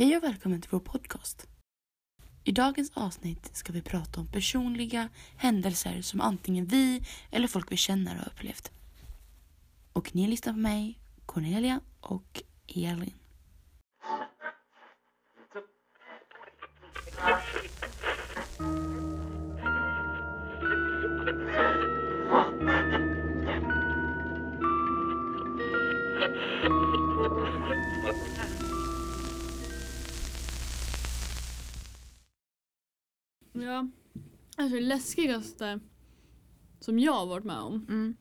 Hej och välkommen till vår podcast. I dagens avsnitt ska vi prata om personliga händelser som antingen vi eller folk vi känner har upplevt. Och ni lyssnar på mig, Cornelia och Elin. Ja, alltså det läskigaste som jag har varit med om, Mm.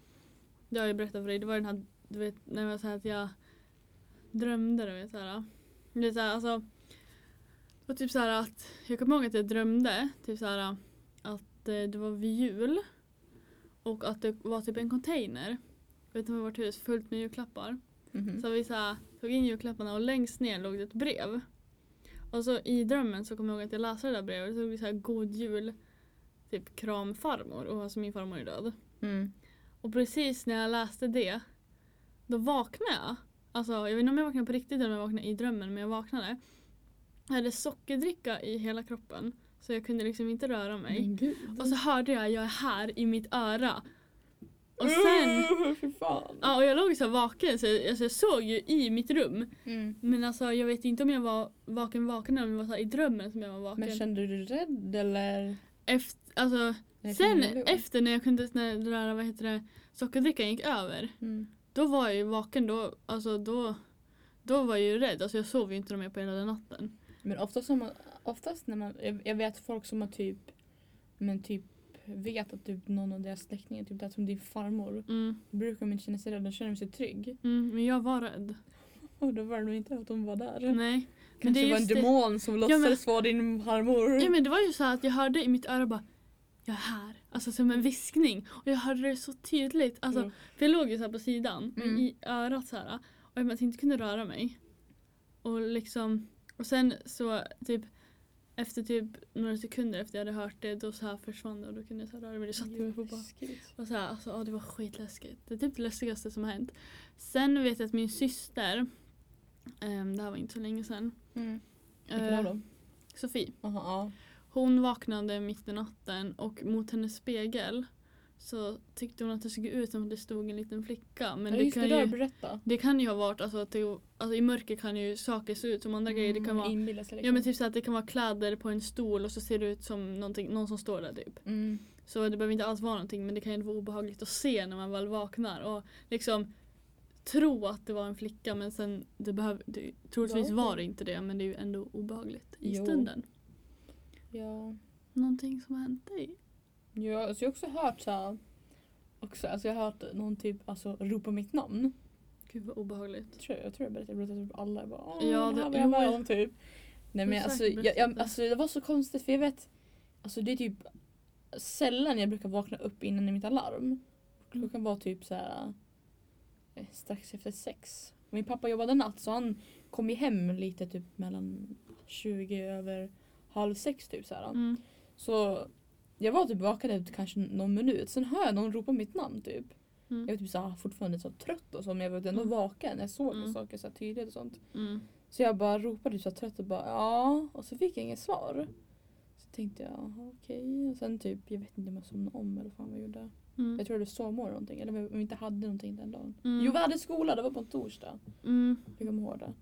det har jag berättat för dig, det var den här, du vet, när jag sa att jag drömde, du vet såhär. Det är såhär, alltså, det var typ såhär att, jag kommer ihåg att jag drömde, typ såhär att eh, det var vid jul och att det var typ en container utanför vårt hus fullt med julklappar. Mhm. Så vi så här, tog in julklapparna och längst ner låg det ett brev. Och så i drömmen så kommer jag ihåg att jag läste det där brevet. Så stod det så God Jul, typ kram farmor. Och alltså min farmor är död. Mm. Och precis när jag läste det, då vaknade jag. Alltså jag vet inte om jag vaknade på riktigt eller om jag vaknade i drömmen, men jag vaknade. Jag hade sockerdricka i hela kroppen. Så jag kunde liksom inte röra mig. Och så hörde jag jag är här i mitt öra. Och sen, Fy fan. ja, och jag låg så vaken så jag, alltså jag såg ju i mitt rum Mm. Men alltså jag vet inte om jag var vaken vaken eller om det var här i drömmen som jag var vaken. Men kände du dig rädd eller? efter, alltså, Nej, sen efter när jag kunde, när det där vad heter det, sockerdrickan gick över. Mm. Då var jag ju vaken då, alltså då, då var jag ju rädd. Alltså jag sov ju inte mer på hela den natten. Men oftast, man, oftast när man, jag, jag vet folk som har typ, men typ vet att typ någon av deras släktingar, typ det som din farmor, Mm, då brukar de inte känna sig rädda, då känner de sig trygg. mm, men jag var rädd. Och då var det nog inte att de var där. Nej. Men Kanske det är var en just det. demon som låtsades vara din farmor. Ja men det var ju så att jag hörde i mitt öra bara jag är här. Alltså som en viskning. Och jag hörde det så tydligt. Alltså, Mm. För jag låg ju så på sidan men Mm. i örat så här. Och jag inte kunde röra mig. Och liksom och sen så typ efter typ några sekunder efter jag hade hört det då så här försvann det och då kunde jag så här röra mig. Det satte mig på bara. Läskigt. Och så här, alltså, ja, det var skitläskigt. Det är typ det läskigaste som har hänt. Sen vet jag att min syster, ehm, det här var inte så länge sedan. Mm. Vilken dem? Sofie. Aha, ja. Hon vaknade mitt i natten och mot hennes spegel så tyckte hon att det såg ut som att det stod en liten flicka. Men ja, det, kan det där, ju, berätta. det kan ju ha varit alltså, att det, alltså, i mörker kan ju saker se ut som andra grejer. Det kan vara, Inbilla sig ja, liksom. men typ så att det kan vara kläder på en stol och så ser det ut som någon som står där typ. mm. Så det behöver inte alls vara någonting men det kan ju vara obehagligt att se när man väl vaknar. Och liksom tro att det var en flicka men sen det behöver, det, troligtvis var det inte det men det är ju ändå obehagligt i Jo. stunden. Ja. Någonting som har hänt dig? Ja, alltså jag har också hört så här, också, alltså jag har hört någon typ alltså, ropa mitt namn. Gud vad obehagligt. Jag tror jag, tror jag berättade, berättade för alla. Jag bara, Åh, Ja, det- det här var jag med om typ. Nej men alltså, jag, jag, det. alltså det var så konstigt för jag vet, alltså det är typ sällan jag brukar vakna upp innan i mitt alarm. Klockan var typ så här eh, strax efter sex. Min pappa jobbade natt så han kom ju hem lite typ mellan 20 över halv sex typ så här. Mm. Så jag var typ vaken efter kanske någon minut. Sen hör jag någon ropa mitt namn typ. Mm. Jag var typ så här, fortfarande så trött och så men jag var ändå Mm. vaken. Jag såg Mm. saker så här tydligt och sånt. Mm. Så jag bara ropade så här trött och bara ja. Och så fick jag inget svar. Så tänkte jag okej. Och sen typ jag vet inte om jag somnade om eller vad fan vad jag gjorde. Mm. Jag tror det sovmorgon eller någonting. Eller om vi inte hade någonting den dagen. Mm. Jo vi hade skola, det var på en torsdag. Mm. Jag kommer ihåg det.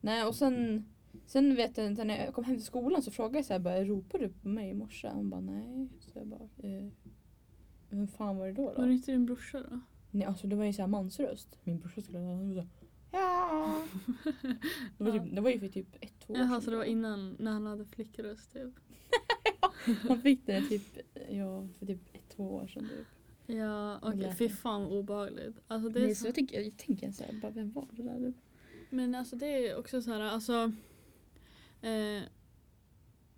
Nej och sen Sen vet jag inte, när jag kom hem till skolan så frågade jag så här, bara, ropade du på mig i morse? Hon bara nej. Så jag bara, eh, vem fan var det då? då? Var det inte din brorsa då? Nej alltså det var ju så här mansröst. Min brorsa skulle ha han var så här, ja. Det var, typ, det var ju för typ ett, två år Jaha sedan. så det var innan när han hade flickröst typ. Han fick det typ, ja, för typ ett, två år sedan typ. Ja okej lät fy fan vad obehagligt. Alltså, det är Nej, så... så jag tänker, jag tänker så här, bara, vem var det där? Men alltså det är också så här alltså. Eh,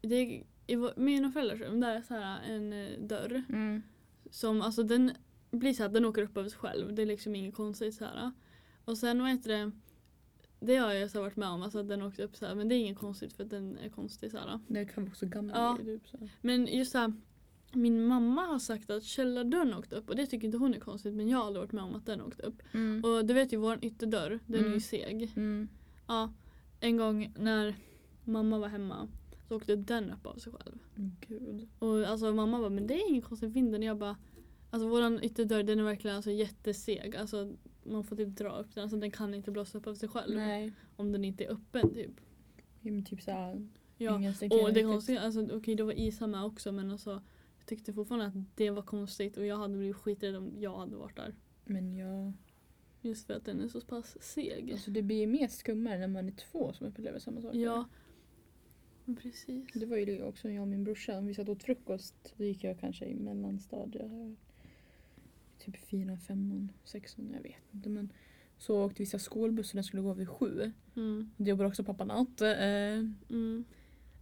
det I vår- mina föräldrars rum där är så här en eh, dörr. Mm. Som alltså den blir så här, den åker upp av sig själv. Det är liksom inget konstigt så här. Och sen vad heter det. Det har jag så varit med om, alltså att den åkte upp så här. Men det är inget konstigt för att den är konstig så här. Det kan vara också gammal Ja. typ, så. här. Men just så här, min mamma har sagt att källardörren åkte upp och det tycker inte hon är konstigt men jag har aldrig varit med om att den åkte upp. Mm. Och du vet ju vår ytterdörr, den är ju Mm. seg. Mm. Ja, en gång när mamma var hemma så åkte den upp av sig själv. Gud. Och alltså mamma bara, men det är ingen konstig vinden. Jag bara, alltså våran ytterdörr den är verkligen alltså jätteseg. Alltså man får typ dra upp den, alltså den kan inte blåsa upp av sig själv. Nej. Om den inte är öppen typ. Ja, men typ såhär. Ja. Och det konstiga, alltså okej det var Isa med också men alltså jag tyckte fortfarande att det var konstigt och jag hade blivit skiträdd om jag hade varit där. Men ja. Just för att den är så pass seg. Alltså det blir mer skummare när man är två som upplever samma sak. Ja. Precis. Det var ju det också jag och min brorsa. Om vi satt åt frukost. Då gick jag kanske i mellanstadiet. Typ fyran, femman, sexan. Jag vet inte. Men så åkte vi skolbussen. Den skulle gå vid sju. Mm. Det jobbar också pappa natt. Eh, Mm.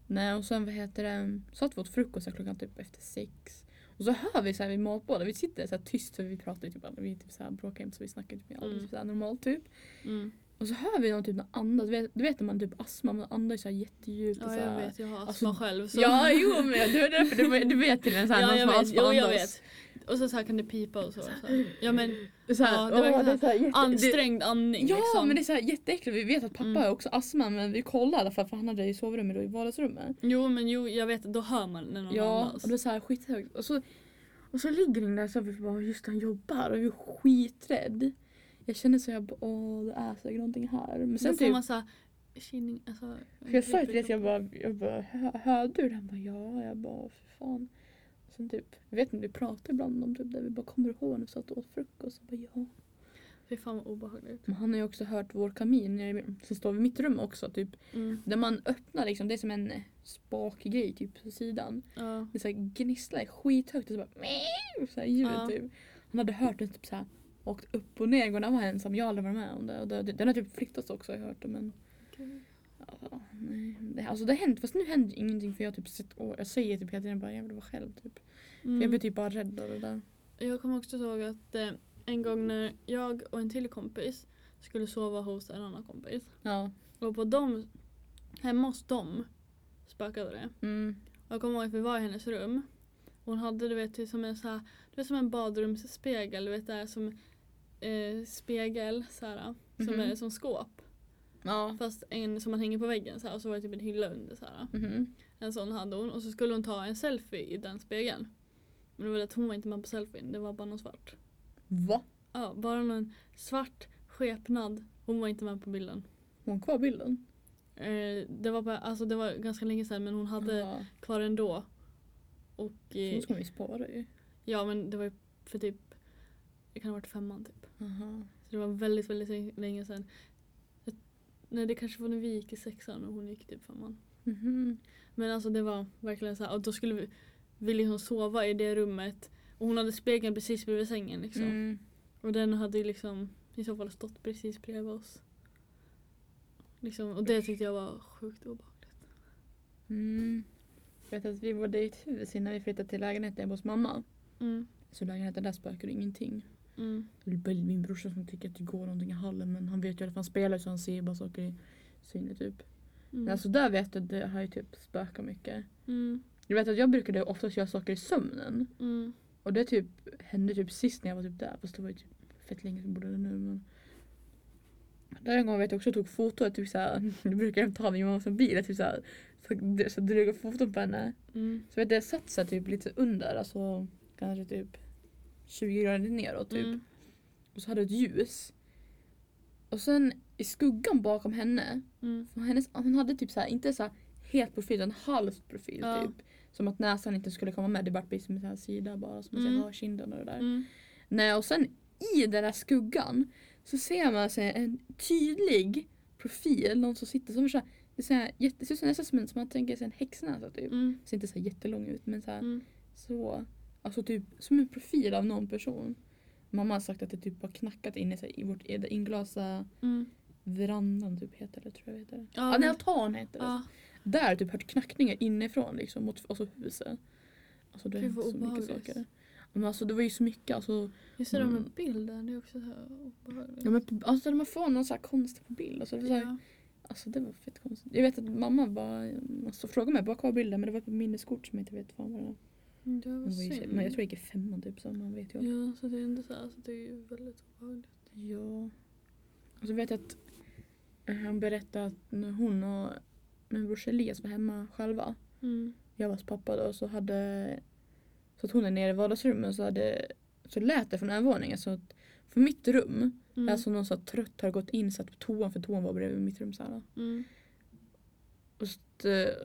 nej och sen vad heter det. Satt vi åt frukost klockan typ efter sex. Och så hör vi så här vid matbordet. Vi sitter så tyst för vi pratar ju typ. Vi typ så här bråkar inte så vi snackar typ. Mm. Typ så här normalt typ. Mm. Och så hör vi någon typ andas. Du vet, du vet när man typ astma. Man andas så här jättedjupt. Ja så jag här. vet, jag har astma Alltså, själv. Så. Ja, jo men det var därför du, du vet till en sån här ja någon jag som har vet. astma Jo, jag vet. Och så, så här kan det pipa och så. så. Ja men Så här, Ja, det åh, verkar det så här jätte- ansträngd andning det, Ja liksom. men det är så här jätteäckligt. Vi vet att pappa Mm. har också astma men vi kollade i alla fall för han hade det i sovrummet och i vardagsrummet. Jo men jo jag vet, då hör man när någon Ja andas. och det är så här skithögt. Och så, och så ligger den där så vi bara just han jobbar och jag är skiträdd. Jag känner så jag bara åh det är säkert någonting här. Men Sen sen då får typ, man såhär känning, alltså. jag sa ju till Therese jag bara, jag bara "Hö- hörde du det? Han bara ja. Jag bara för fan. Och sen typ, jag vet inte vi pratar ibland om typ det. Vi bara kommer ihåg när vi satt och åt frukost? Jag bara ja. Fy fan vad obehagligt. Men han har ju också hört vår kamin nere som står vid mitt rum också. Typ, Mm. där man öppnar liksom, det är som en eh, spakgrej typ på sidan. Ja. Det så här gnisslar skithögt och så bara "Meow", så här ljud Ja. typ. Han hade hört det typ så här åkt upp och ner han var ensam. Jag har aldrig varit med om det. Och det, det den har typ flyttats också har jag hört men ja, nej. Det, alltså det har hänt fast nu händer ingenting för jag typ sett och jag säger typ hela tiden bara jag vill vara själv typ. För jag Mm. blir typ bara rädd av det där. Jag kommer också ihåg att eh, en gång när jag och en till kompis skulle sova hos en annan kompis. Ja. Och på dem, hemma hos dem spökade det. Mm. Jag kommer ihåg att vi var i hennes rum. Hon hade du vet, som en, så här, du vet, som en badrumsspegel. Du vet, där, som eh, spegel så här, som Mhm. är som skåp. Ja. Fast en som man hänger på väggen så här, och så var det typ en hylla under. Så här. Mhm. En sån hade hon och så skulle hon ta en selfie i den spegeln. Men det var att hon var inte med på selfien, det var bara någon svart. Va? Ja, bara någon svart skepnad. Hon var inte med på bilden. Hon kvar bilden? Eh, det, var bara, alltså, det var ganska länge sedan men hon hade Ja. kvar ändå. Och Så eh, då ska ju spara ju. ja men det var ju för typ, det kan ha varit femman typ. Aha. Så det var väldigt väldigt länge sedan. Nej det kanske var när vi gick i sexan och hon gick typ femman. Mhm. Men alltså det var verkligen så här, och då skulle vi, vi liksom sova i det rummet. Och hon hade spegeln precis bredvid sängen liksom. Mm. Och den hade ju liksom i så fall stått precis bredvid oss. Liksom, och det tyckte jag var sjukt obehagligt. Mm. Jag vet att vi bodde i ett hus innan vi flyttade till lägenheten hos mamma. Mm. Så lägenheten där spökar ingenting. Mm. Det är min brorsa som tycker att det går någonting i hallen men han vet ju att han spelar så han ser bara saker i syne typ. Mm. Men alltså där vet jag att det har ju typ spökat mycket. Mm. Jag vet att jag brukade oftast göra saker i sömnen. Mm. Och det typ hände typ sist när jag var typ där. Fast det var ju typ fett länge sedan jag där nu men. Där en gång vet jag också tog foto, typ såhär, det brukar jag ta min mammas mobil, typ såhär, så, så drog jag foton på henne. Mm. Så vet jag, jag satt så här typ lite under, alltså kanske typ 20 grader neråt typ. Mm. Och så hade jag ett ljus. Och sen i skuggan bakom henne, Mm. hennes, hon hade typ så här, inte så här helt profil utan halvt profil Ja. typ. Som att näsan inte skulle komma med, det vart som en sån här sida bara som man Mm. ser kinden och det där. Mm. Nej och sen i den där skuggan så ser man så här, en tydlig profil, någon som sitter som så här, det är så här, jätte, ser nästan som, som man tänker sig en häxnäsa typ. Mm. Ser inte så här jättelång ut men så här, Mm. så. Alltså typ som en profil av någon person. Mamma har sagt att det typ har knackat in i, så här, i vårt i det inglasa Mm. verandan typ heter det tror jag heter det. Ja, nej, men- altan heter det. Där har jag typ hört knackningar inifrån liksom mot alltså, huset. Alltså det är vad så mycket saker. Men alltså det var ju så mycket alltså. Just det där med Mm. bilden, det är också så här obehagligt. Ja, men, alltså när man får någon så här konstig på bild. Alltså, det, var så här, Ja. alltså det var fett konstigt. Jag vet att mamma bara alltså, frågade mig bara kvar bilden men det var på minneskort som jag inte vet vad det. Mm, Det var det var synd. Men jag tror jag gick i femman typ så man vet ju. Ja, så det är ändå så här, alltså, det är ju väldigt obehagligt. Ja. Och så vet jag att han berättade att när hon och min brorsa Elias var hemma själva. Mm. Jag var hos pappa då så hade så att hon är nere i vardagsrummet så hade så lät det från övervåningen så att för mitt rum, Mm. alltså någon så trött har gått in satt på toan för toan var bredvid mitt rum så här. Mm. Och så,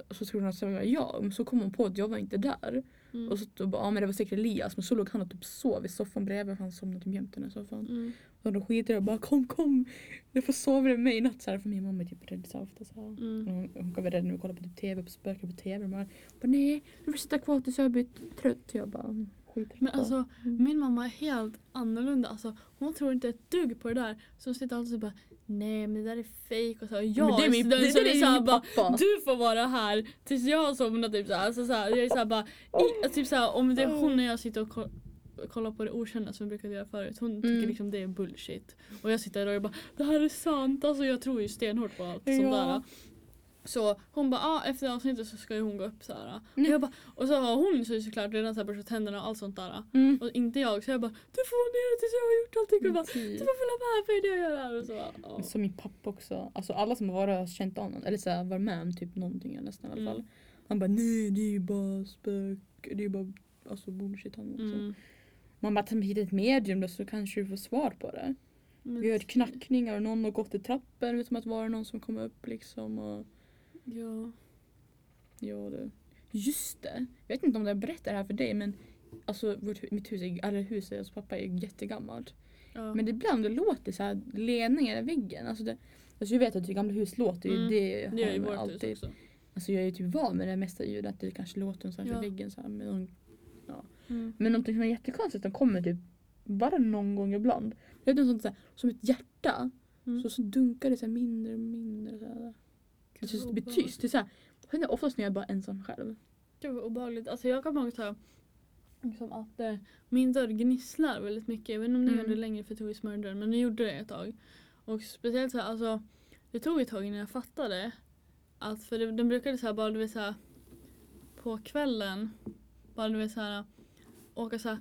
och så trodde hon att det var jag men så kom hon på att jag var inte där. Mm. Och så bara, ja men det var säkert Elias men så låg han och typ sov i soffan bredvid för han somnade typ jämte henne i soffan. Mm. Och då skiter jag bara kom kom jag får sova med mig i natt så här, för min mamma är typ rädd så här ofta så här. Mm. Hon, hon kan vara rädd när vi kollar på typ tv på spöken på tv. Och bara, bara nej du får sitta kvar tills jag blivit trött. Jag bara "Mm, skit Men alltså Mm. min mamma är helt annorlunda. Alltså, hon tror inte ett dugg på det där. Så hon sitter alltid och bara nej men det där är fejk och så. Jag men det är min, det, som det är är så här min bara pappa. du får vara här tills jag har somnat typ såhär. Alltså, så här, jag är såhär bara, i, typ såhär, om det är hon och jag sitter och ko- kollar på det okända som vi brukade göra förut. Hon tycker Mm. liksom det är bullshit. Och jag sitter där och bara det här är sant. Alltså jag tror ju stenhårt på allt Ja. sånt där. Så hon bara ah, efter avsnittet så ska ju hon gå upp så här. Och, jag bara, och så har hon så såklart redan så här borstat tänderna och allt sånt där. Mm. Och inte jag så jag bara du får vara nere tills jag har gjort allting. Och bara, typ. du får följa med för det jag gör här. Och så, Som min pappa också. Alltså alla som har varit har känt honom. Eller så här, varit med om typ någonting nästan i alla Mm. fall. Han bara nej det är ju bara spök. Det är ju bara alltså bullshit han också. Mm. Man bara ta hit ett medium då så kanske du får svar på det. Men Vi har hört knackningar och någon har gått i trappen. Som att vara någon som kommer upp liksom. Och, Ja. ja, det. Just det. Jag vet inte om jag berättar det här för dig men alltså vårt, mitt hus, är, eller huset hos pappa är jättegammalt. ja. Men det ibland det låter så här ledningar i väggen. Alltså, det, alltså jag vet att det gamla hus låter ju. Mm. Det, det har man vårt hus också. Alltså jag är ju typ van med det mesta ljudet. Att det kanske låter någonstans Ja. i väggen. Så här, med någon, Mm. men någonting som är jättekonstigt. De kommer typ bara någon gång ibland. Det är något sånt så här, som ett hjärta. Mm. Så, så dunkar det så här mindre och mindre. Så här. Det, så, det blir tyst. Det är så här, oftast när jag är bara ensam själv. Gud vad obehagligt. Alltså jag kommer ihåg så här, liksom att eh, min dörr gnisslar väldigt mycket. Jag vet inte om det Mm. gör det längre för Tove smördörren men det gjorde det ett tag. Och speciellt så här, alltså det tog ett tag innan jag fattade att för det, den brukade så här bara du vet så här på kvällen bara du vet så här åka så här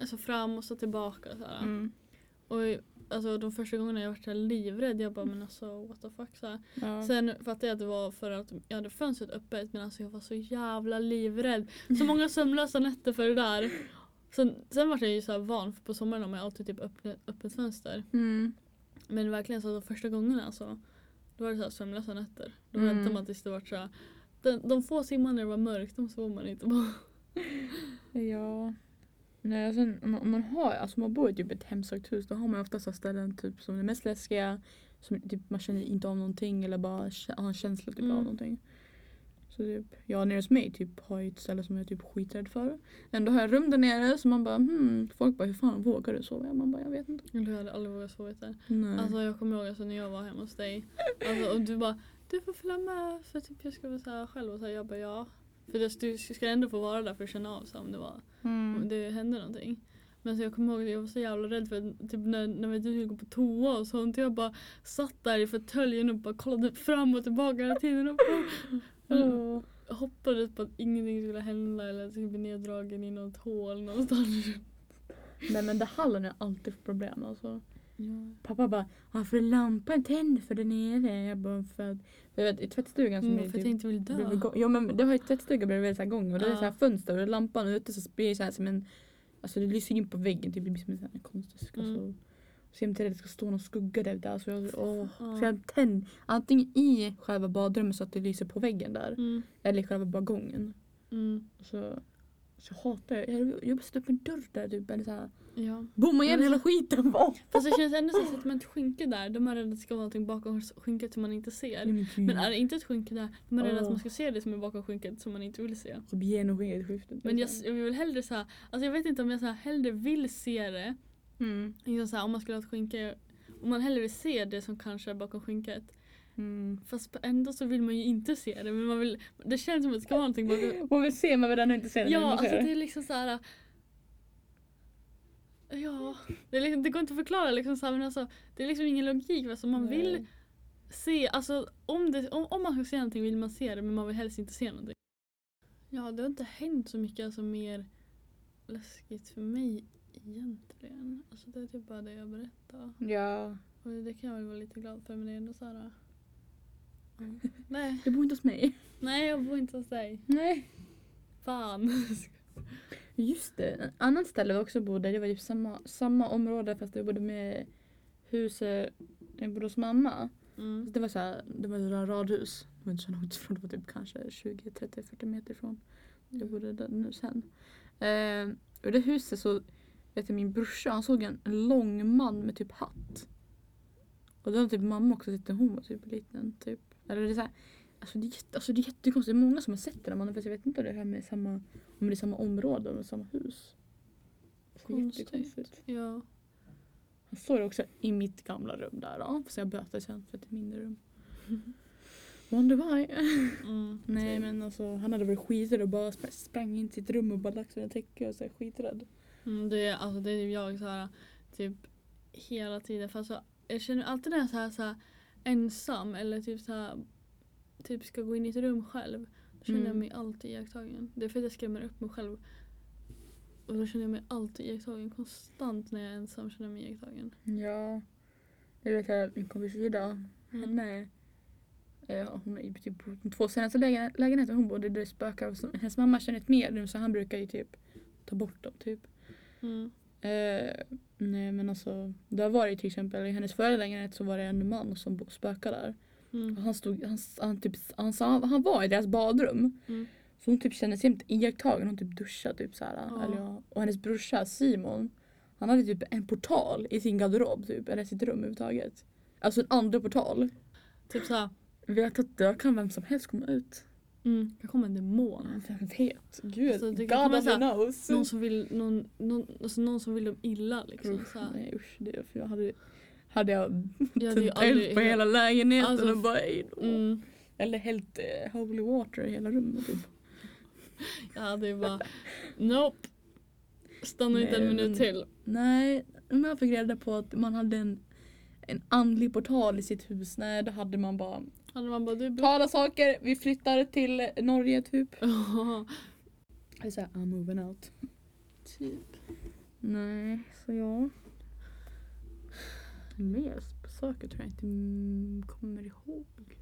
alltså fram och så tillbaka så här. Mm. Och alltså de första gångerna jag varit så livrädd jag bara men alltså what the fuck så här. Ja. Sen fattade jag att det var för att jag hade fönstret öppet men alltså jag var så jävla livrädd. Så många sömnlösa nätter för det där. Sen, sen var jag ju så här van för på sommaren har man alltid typ öppet, öppet fönster. Mm. Men verkligen så de första gångerna alltså, då var det så här sömnlösa nätter. Då väntade Mm. man tills det var så här, de, de få timmarna när det var mörkt de sov man inte på. Ja. Nej, alltså, om, man, om man har, alltså man bor i typ ett hemsökt hus då har man ofta så ställen typ som är mest läskiga. Som typ man känner inte av någonting eller bara har en känsla typ Mm. av någonting. Så typ, jag nere hos mig typ har ett ställe som jag är typ skiträdd för. Ändå har jag rum där nere så man bara hmm, folk bara hur fan vågar du sova? Man bara jag vet inte. Du hade aldrig vågat sova där. Nej. Alltså jag kommer ihåg alltså, när jag var hemma hos dig. Alltså, och du bara du får följa med för typ jag ska vara så här själv och så här, jag bara ja. För du ska ändå få vara där för att känna av här, om det var om mm. det hände någonting. Men så jag kommer ihåg att jag var så jävla rädd för typ när, när vi skulle gå på toa och sånt. Jag bara satt där i fåtöljen och bara kollade fram och tillbaka hela tiden. Och bara, jag hoppades på att ingenting skulle hända eller att jag skulle bli neddragen i något hål någonstans. Nej men det hallen är alltid problem alltså. Ja. Pappa bara, varför är lampan tänd för där nere? Jag bara, för att, jag vet, i tvättstugan som Mm, är för att typ jag inte vill dö. bredvid Jo men det har ju tvättstuga bredvid så här gång och det är Ja. så här fönster och lampan ute så blir det så här som en Alltså det lyser in på väggen typ, det blir som en sån här konstig Mm. alltså, Så jag rädd att det ska stå någon skugga där ute. Alltså, jag, åh. Ja. Så jag tänd antingen i själva badrummet så att det lyser på väggen där. Mm, Eller i själva balkongen. mm, Så, så hatar jag, jag jag upp en dörr där typ. Eller så här, ja. bomma igen hela skiten. Va? Fast det känns ändå så att man ett skynke där, de är rädda att det ska vara någonting bakom skynket som man inte ser. Men är det inte ett skynke där, de är rädda att Åh. man ska se det som är bakom skynket som man inte vill se. Så blir genomskinligt skiftet. Men jag, jag vill hellre så här, alltså jag vet inte om jag så här hellre vill se det, Mm. liksom så här, om man skulle ha ett skynke, om man hellre vill se det som kanske är bakom skynket. Mm. Fast ändå så vill man ju inte se det, men man vill, det känns som att det ska vara någonting bakom. Man vill se men vill ändå inte se det. Ja, alltså det är liksom så här. Ja, det, liksom, det går inte att förklara liksom så här, men alltså, det är liksom ingen logik. Alltså, man vill Nej. se, alltså om, det, om, om man ska se någonting vill man se det men man vill helst inte se någonting. Ja, det har inte hänt så mycket alltså, mer läskigt för mig egentligen. Alltså, det är typ bara det jag berättar. Ja. Och det kan jag väl vara lite glad för men det är ändå så här. Nej, Du bor inte hos mig. nej jag bor inte hos dig. Nej. Fan. Just det, ett annat ställe vi också bodde, det var typ samma, samma område fast jag bodde med huset, jag bodde hos mamma. Mm. Det var så här, det var ett radhus. Det var inte så långt ifrån, det var typ kanske 20, 30, 40 meter ifrån. Jag bodde där nu sen. Eh, och det huset så vet jag min brorsa han såg en lång man med typ hatt. Och då har typ mamma också sett hon var typ liten. Typ. Eller det är så här, alltså det är, jätte, alltså det är jättekonstigt. Det är många som har sett den här mannen fast jag vet inte om det här med samma, om det är samma område eller samma hus. Konstigt. jättekonstigt. Ja. Han står också i mitt gamla rum där då. Får jag böter sen för att det är mindre rum. Wonder why. Mm. Nej men alltså han hade varit skiträdd och bara spr- sprang in till sitt rum och bara lagt sig under täcket och så här skiträdd. Mm, det, är, alltså, det är typ jag så här, typ hela tiden. För alltså, jag känner alltid när jag är så här, så här, ensam eller typ så här, typ ska gå in i ett rum själv. Då känner jag Mm. mig alltid iakttagen. Det är för att jag skrämmer upp mig själv. Och då känner jag mig alltid iakttagen. Konstant när jag är ensam känner jag mig iakttagen. Ja. Jag vet att min kompis Ida, Mm. henne Ja, hon är typ på de två senaste lägen- lägenheterna hon bodde det spökar. Hennes mamma känner ett mer rum så han brukar ju typ ta bort dem typ. Mm. Eh, nej men alltså det har varit till exempel i hennes förra lägenhet så var det en man som spökade där. Mm. Han stod, han, han, typ, han, sa, han var i deras badrum. Mm. Så hon typ kände sig jämt iakttagen. Hon typ duschade typ så här. Ja. Eller. Och hennes brorsa Simon. Han hade typ en portal i sin garderob typ. Eller sitt rum överhuvudtaget. Alltså en andra portal. Typ såhär, Vet att där kan vem som helst komma ut. mm, det kommer en demon. Vem vet? Gud, Alltså, det God only knows. Någon som vill, någon, någon, alltså någon som vill dem illa liksom. Usch, nej usch, det, för jag hade, hade jag Jag hade ju tänt eld på hela lägenheten Alltså, och bara. Mm, Eller hällt eh, holy water i hela rummet typ. jag hade ju bara, nope. Stanna inte en minut till. Nej, om jag fick reda på att man hade en, en andlig portal i sitt hus. Nej, då hade man bara Hade man bara, du är tala saker, vi flyttar till Norge typ. Ja, Jag säger I'm moving out. typ. Nej, så ja. Mer saker tror jag inte mm, kommer ihåg.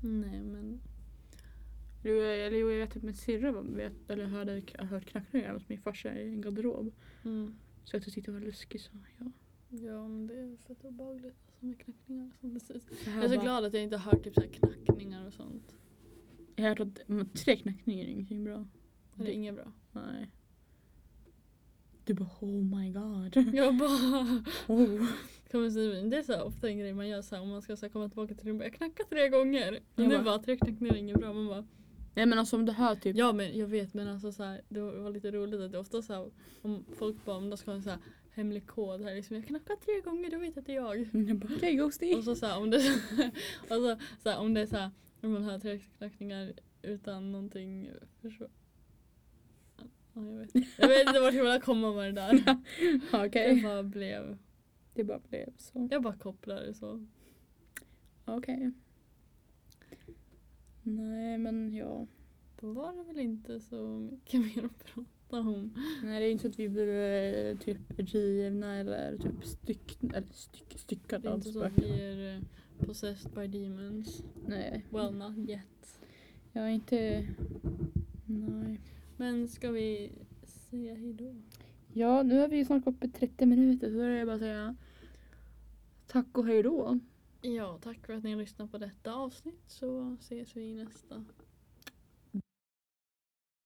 Nej men. Jo, jag- Eller jo, jag vet att min syrra vet, eller hörde, hört knackningar hos min farsa i en garderob. Mm. Så jag tyckte det var läskigt. Så, ja. Ja men det är fett obehagligt. Alltså med knackningar och sånt. Jag är så bara- glad att jag inte har hört typ så knackningar och sånt. Jag har hört att tre knackningar är ingenting bra. Det är inget bra. Nej. Du bara oh my god. Jag bara Oh. kommer det är så ofta en grej man gör så här, om man ska så här, komma tillbaka till rummet. Jag knackar tre gånger. Jag nu bara- bara tre knackningar är inget bra. Man bara, Nej men alltså om du hör typ. ja men jag vet men alltså så här, det var lite roligt att det är ofta så här, om folk bara om de ska ha en så här hemlig kod här liksom, jag knackar tre gånger då vet jag att det är jag. Jag bara ghosty. Och så, så här, om det, och så, så här, om det är så här, om man hör tre knackningar utan någonting försvå- Ja, jag, vet. jag vet inte vart jag vill komma med det där. Okej. Jag bara blev, Det bara blev så. jag bara kopplade det så. Okej. Nej men ja. Då var det väl inte så mycket mer att prata om. Nej det är inte så att vi blir eh, typ rivna eller typ styck, eller styck, Det styckade är av inte så att vi spöken. är eh, possessed by demons. Nej. Well not yet. Jag är inte... Nej. Men ska vi säga hejdå? Ja nu har vi snart gått på 30 minuter så då är det bara att säga tack och hej då. Ja, tack för att ni har lyssnat på detta avsnitt så ses vi i nästa.